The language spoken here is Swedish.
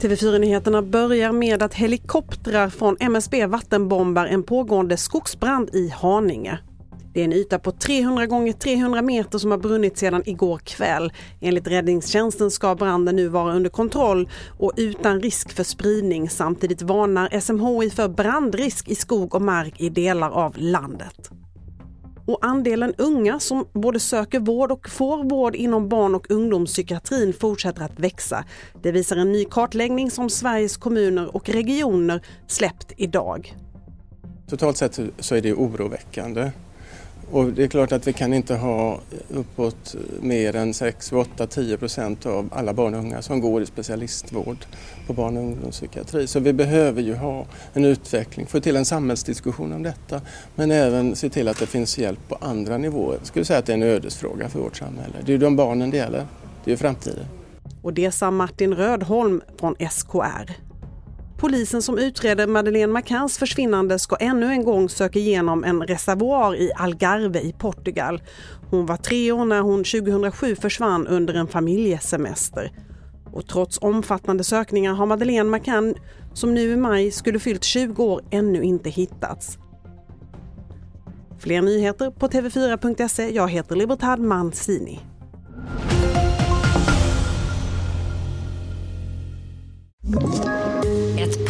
TV4-nyheterna börjar med att helikoptrar från MSB vattenbombar en pågående skogsbrand i Haninge. Det är en yta på 300 gånger 300 meter som har brunnit sedan igår kväll. Enligt räddningstjänsten ska branden nu vara under kontroll och utan risk för spridning. Samtidigt varnar SMHI för brandrisk i skog och mark i delar av landet. Och andelen unga som både söker vård och får vård inom barn och ungdomspsykiatrin fortsätter att växa. Det visar en ny kartläggning som Sveriges kommuner och regioner släppt idag. Totalt sett så är det oroväckande. Och det är klart att vi kan inte ha uppåt mer än 6, 8, 10 procent av alla barn och unga som går i specialistvård på barn och ungdomspsykiatri. Så vi behöver ju ha en utveckling, få till en samhällsdiskussion om detta men även se till att det finns hjälp på andra nivåer. Jag skulle säga att det är en ödesfråga för vårt samhälle. Det är ju de barnen det gäller. Det är ju framtiden. Och det sa Martin Rödholm från SKR. Polisen som utreder Madeleine McCanns försvinnande ska ännu en gång söka igenom en reservoar i Algarve i Portugal. Hon var tre år när hon 2007 försvann under en familjesemester. Och trots omfattande sökningar har Madeleine McCann, som nu i maj skulle fyllt 20 år, ännu inte hittats. Fler nyheter på tv4.se. Jag heter Libertad Mancini.